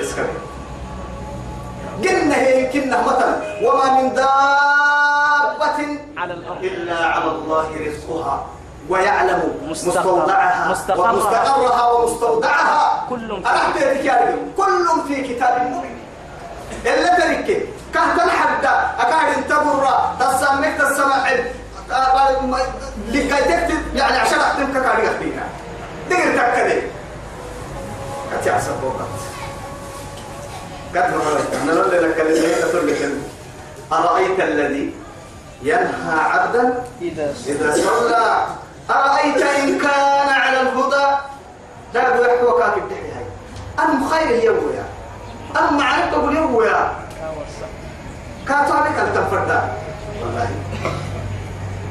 الإسكان. قلنا هي كنا مثلا وما من دابة على الأرض. إلا على الله رزقها ويعلم مستودعها مستقرها. ومستقرها ومستودعها. كل في- كل في كتاب مبين. إلا تركي كهت الحد أكاد انتبر تسمك تسمع لكي تكتب يعني عشان أختم كاري فيها تقدر تكتب كتير سبوكات. قد أنا لك اللي أرأيت الذي ينهى عبدا؟ إذا صلى. أرأيت إن كان على الهدى؟ لا يحكوا كاكب دحي هاي. أنا مخير اليوم يا؟ أنا أقول يوم يا؟ كاتو عليك التفرد والله.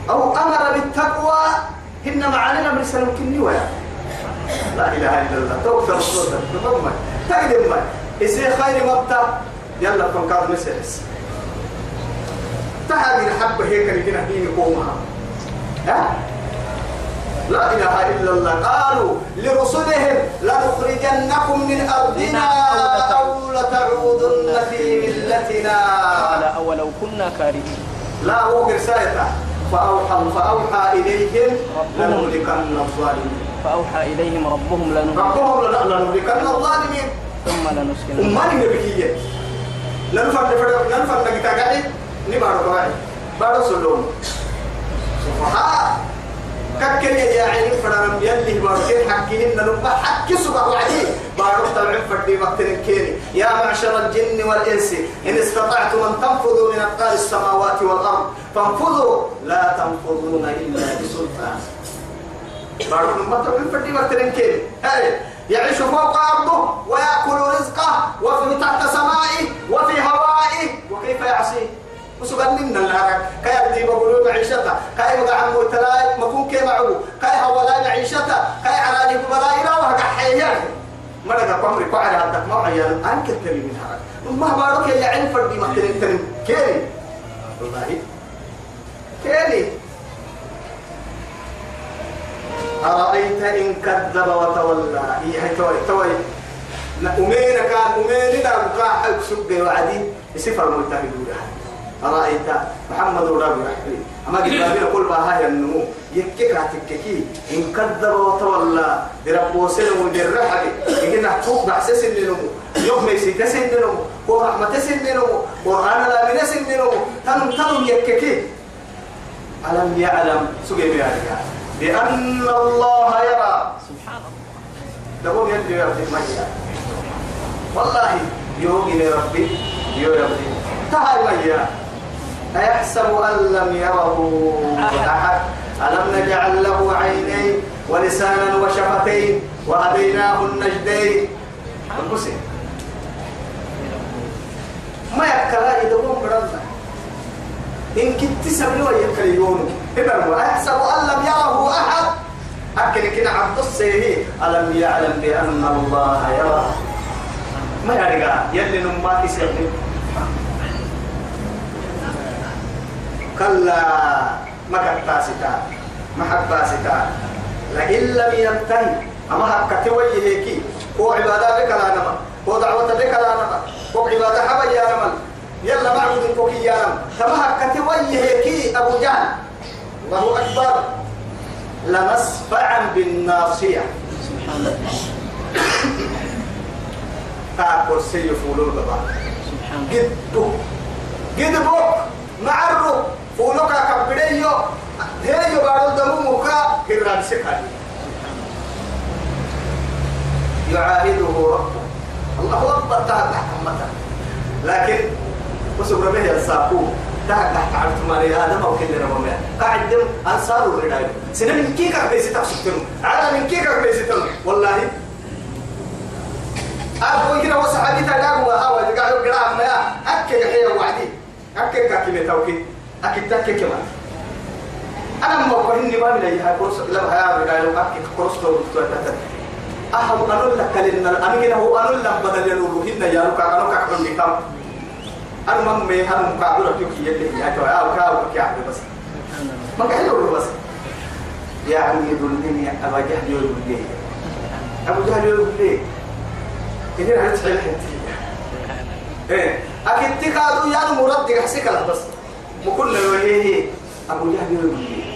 أو أمر بالتقوى إن معانينا من سلم كني ويا. لا إله إلا الله. توكل الصوت تضمن. تقدم. إسي خير مبتع يلا فنقاد مسرس تهدي الحبة هيك اللي كنا فيه قومها. ها؟ لا إله إلا الله. قالوا لرسلهم لنخرجنكم من أرضنا أو لتعودن في ملتنا. قال أولو كنا كارهين. لا هو رسالته فأوحى فأوحى إليهم. لنهلكن الظالمين. فأوحى إليهم ربهم لنهلكن ربهم لنهلكن الظالمين. ثم لنسكن أماني نبكية لنفر نفر لنفر نجتا قاعد. نبارو قواعد بارو سلوم. سبحان ككل يا عيني فرنا يلي بارو. كين حكيهن نبا حكي سبح وعدي بارو تبع فردي وقت الكيني. يا معشر الجن والإنس إن استطعتم أن تنفذوا من أقطار السماوات والأرض. فانفذوا. لا تنفذون إلا بسلطان. الله تعالى فدي وقتين كيف هاي. يعيش فوق أرضه ويأكل رزقه وفي تحت سمائه وفي هوائه. وكيف يعصيه وسبحان من الله كي يبدي بقولوا معيشته. كي مقع عمو تلاي مكون كي معه. كي هولا معيشته. كي على لك بلاينا وهقع حيان ما لقى قمري قاعد عندك ما عيال. أنك تري من هذا ما بارك يا عين فردي مقتلين تري كيري والله كيري أرأيت إن كذب وتولى؟ هي هي توي توي. أمين كان أمين لا بقى حق سبق وعدي يسفر ملتهي أرأيت محمد رب رحمي أما لنا كل ما هاي النمو. يكيك هتككي إن كذب وتولى بربو سلم ودرحك يجينا حقوق بحسس النمو. يوم ما يسيت سن النمو. ورحمة سن النمو. قرآن لا من سن النمو. تنم تنم يككي ألم يعلم؟ سجى بيارك بأن الله يرى. سبحان الله تقول يدري يا ربي ما يرى. والله يوغي ربي يو ربي تعال يرى أيحسب أن لم يره أحد؟ ألم نجعل له عينين ولسانا وشفتين وهديناه النجدين؟ القسم ما يكلا قوم برنا إن كنت سبلي إبن وأحسب أن لم يره أحد. أكل كنا عبد السيهي ألم يعلم بأن الله يرى. ما يرجع يلي نماكي سيهي كلا ما كتاستا ما حباستا لئن لم ينتهي. أما حكت وجهك هو عبادة بك لا نما هو دعوة بك لا نما هو عبادة حبا يا نما يلا معبد كوكي يا نما كما حكت وجهك أبو جهل. الله أكبر لمسفعا بالناصية. سبحان الله تاكل سيفولو بابا سبحان الله جدو. جدبو. معرو. فولوكا كبريو. هيو بارو دمو مكا هران سكالي يعاهده ربه. الله تحت مثلا لكن وسبر به الساقو تحت عرفت مالي آدم أو كل رمى قاعد دم أنصار الرداء سنة من كيكا بيسي تحسبتنو على من كيكا بيسي تنو والله. أبو كنا وصحابي تلاقوا وهاوا قالوا قراءة ما أكل حيا وعدي. أكل كاكي توكي أكل تاكي كمان. أنا ما بقولني ما من أيها كورس لما هيا قالوا أكل كورس تو تو أهم أنا لك كلنا أنا كنا هو أنا لك بدل يروحين يا لك أنا كأكل بكم أنا ما مي كأقول لك يكي يلي يا تو أو كأو كأ بس. ما له بس. يا عمي دلني أبا جهل يقول لي أبو جهل يقول لي إذا هل تحل إيه. أكيد تكادو يا مرد يحسك بس. وكل الوهيه أبو جهل يقول يا.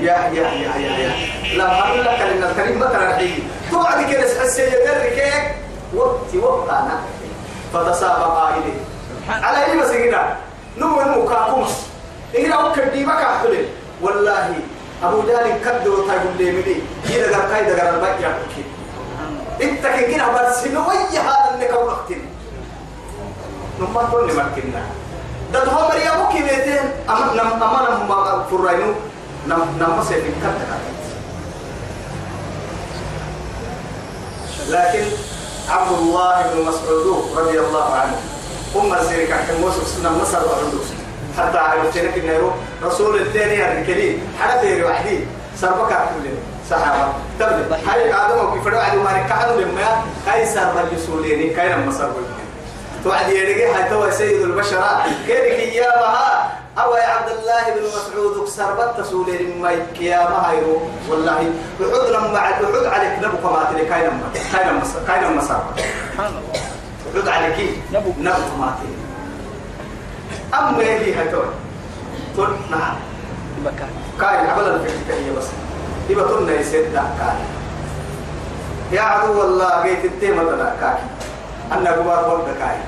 يا يا يا يا لا هقول لك إن الكريم مثلا الحين توعد كده تحس يدرك وقت وقتنا. فتسابق اليه على اي بس كده؟ نو كاكوما. إذا وكدي بك أحلل والله أبو جهل كدر وتقول لي مني إذا قال كايدا قال الباقي إنت كنا بس نوي هذا كون أختين. نما لي مركنا ده هو مريا بو كيمتين اما نم أما نم فراينو نم نم سيف كتا لكن عبد الله بن مسعود رضي الله عنه أم الزيرك كان وصف سنة مصر وعندوس حتى عرفتنك إنه رسول الثاني الكريم حدث وحدي سربك كلنا صحابة. تبدأ هاي آدم وكيف رأى ما ركعنا لما هاي سر الرسولين كاين مصر توعد هاي تو سيد البشر كيرك إيامها أو يا عبد الله بن مسعود سربت سولين ما كيامة هايرو والله. وحد لما وحد عليك نبو كما تلي كاين مصر كاين مصر سبحان الله. وحد عليك نبو. نبو كما تلي أما هي تو تقول نعم. بكى كاين عبلا في الحكاية بس. يبقى تقولنا يسد كاين يا عدو الله جيت التيمة لا كاين أنا قبار ورد كاين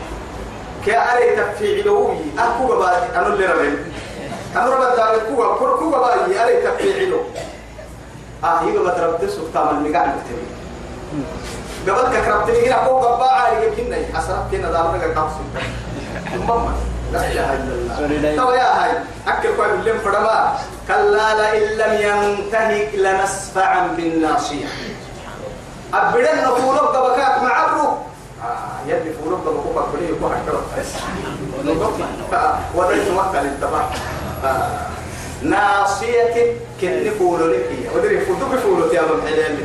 كي أري تفعي لوي أكو قبار أنا اللي ربي. أنا ربي دار كور كوبا باي أري تفعي لو آه يبقى بتربت سكتا من اللي قاعد بتبي قبل كربتني هنا فوق قبا عالي يمكنني حسرت كنا دارنا قبص ماما لا إله إلا الله. تو يا هاي أكل كوي باللم فرما كلا لئن لم ينتهي لنسفعا بالناصية أبدا نقول بكاك معبرو آه يدي فولوك بكوكا كلي يكون حكرا ودرت وقت للتبع ناصية كن فولو لك ودري فولو فولو يا ابو حلال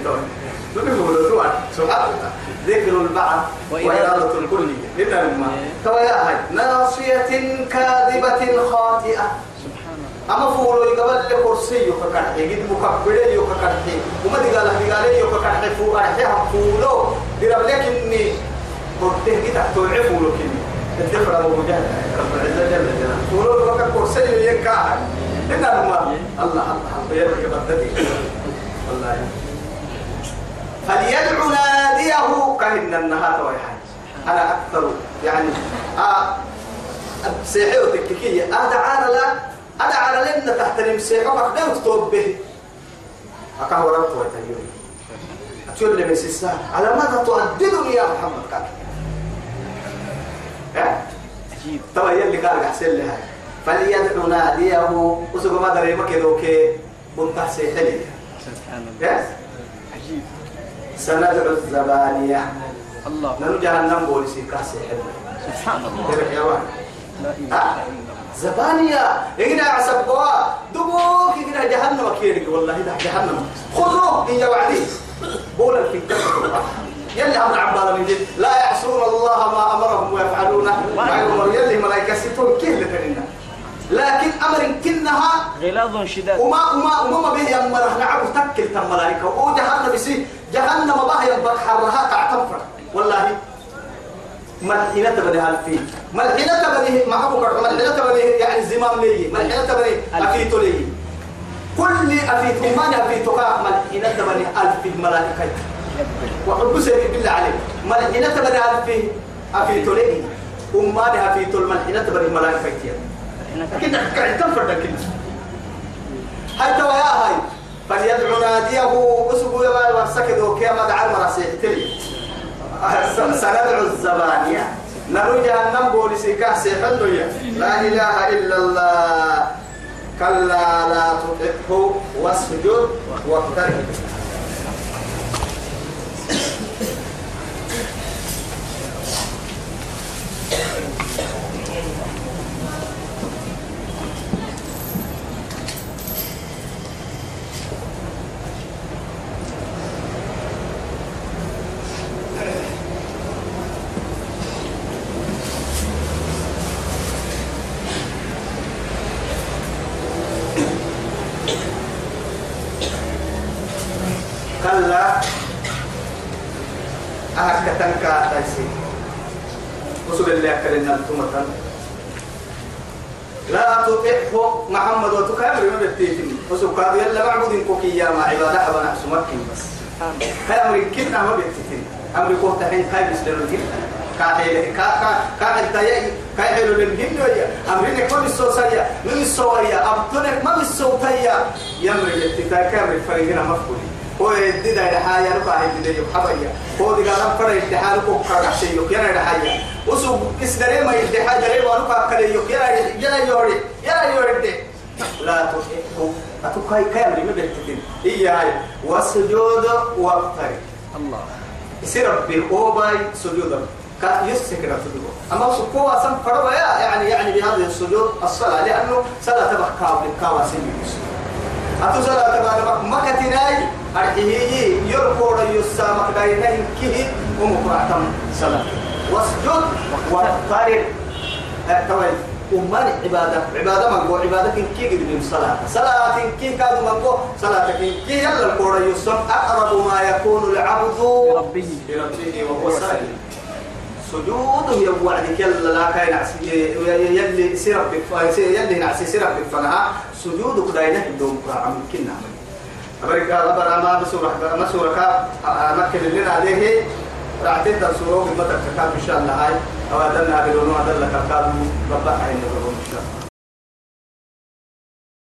فولو توان سبحان الله ذكر البعض وإرادة الكل. لنا ما توا يا هاي ناصية كاذبة خاطئة. سبحان الله أما فولو يقبل لكرسي يككرحي قد مكبري يككرحي. وما دي قال دي قال يككرحي فولو فولو. درب لك إني. قلته كده توعي فولو كني. الدفر أبو مجاهد. رب العزة جل جلاله. فولو لك كرسي يكاها لنا ما الله الله الله. يرجع بدتي والله. فليدع ناديه كهن النهار ويحاج أنا أكثر يعني آه سيحي وتككية أدعى لا أدعى لنا تحت المسيح وقد نكتب به أكاه ربط ويتهيوني أتقول لي من سيسا. على ماذا تؤددني يا محمد قال عجيب. طبعا يلي قال أحسن لي هاي فليدع ناديه. وسوق ما دري ما كده كي كنت سيحلي سبحان الله. عجيب. سندع الزبانية الله. نرجع جهنم بوليسي كاسي حلو سبحان الله. لا إله ها؟ إلا زبانية. إجنا عسبوا دبوك إجنا جهنم كيرك. والله ده جهنم. خذوه إن وعدي. بولا في الكفر يلي أمر عبالة من جد. لا يعصون الله ما أمرهم ويفعلون ما يأمر يلي ملايكة ستون كيه لكن أمر كنها غلاظ شداد. وما وما وما ما به يمره نعم تكل تم ملائكة. وجهنم بسي جهنم بها يبقى حرها تعتفر والله ملحنة تبني هالفي ملحنة تبني ما أبو كرر ملحنة تبني يعني زمام لي. ملحنة تبني أفيت لي. كل أفيت وما أفيت كا ملحنة تبني ألف الملائكة وحب سيدي بالله عليك. ملحنة تبني ألف أفيت لي. وما أفيت الملحنة تبني الملائكة لكن قاعد تنفر لكن حتى ويا هاي. فليدعو ناديه وسبوا يا ورسكد وكيا ما دعا المراسيح تلي. سندعو الزبانية. نرو جهنم بوليسي كاسي حلو لا إله إلا الله. كلا لا تطعه واسجد واقترب. كلنا التمة لا تطعه محمد وتكامل ما بتيتم. قال يلا معبود كوكي يا ما عبادة حبنا سمكين بس. هاي أمر كنا ما بتيتم؟ أمر كوه تحين كاي بس للجن كاهل كا كا كاهل تاي كاهل للجن ويا. أمرنا كم السوسية من السوية أبطنك ما بالسوتية يمر يتكاي كامل فريقنا مفقودين. هو يدي ده الحياة ربع يدي ده يحبيا هو دي قال فرا الامتحان كو كا شيء يكينا الحياة وسو كسدري ما الامتحان دري وانو كا كلي يكينا يلا يوري يلا يوري. ده لا تحبه أتوكاي كامل ما بيتكين إياي. وسجود وقتري الله. يصير ربي باي سجودا يسكر سجودا أما سكوا أسم فروا يعني يعني بهذا السجود الصلاة لأنه صلاة تبقى كابل كواسين يسجد أتو صلاة تبقى مكتناي أرحيه يركور يسامك داينين كيه ومقرأتم صلاة واسجد واقترب توي أمان عبادة. عبادة من قو عبادة كي قد من صلاة. صلاة كي كاد من قو صلاة كي يلا الكورة يسم أقرب ما يكون العبد بربه لربه وهو ساجد سجود هي وعدك يلا لا كاين عسي يلي سيربك يلي نعسي سيربك فنها. سجودك داينه بدون قرآن كنا. أمريكا بسورة ما سورة كا مكن لنا عليه. رعتين سورة بالمتك كاب إن شاء الله هاي. أو أدلنا بدون أدلك كاب ربنا عين إن شاء الله.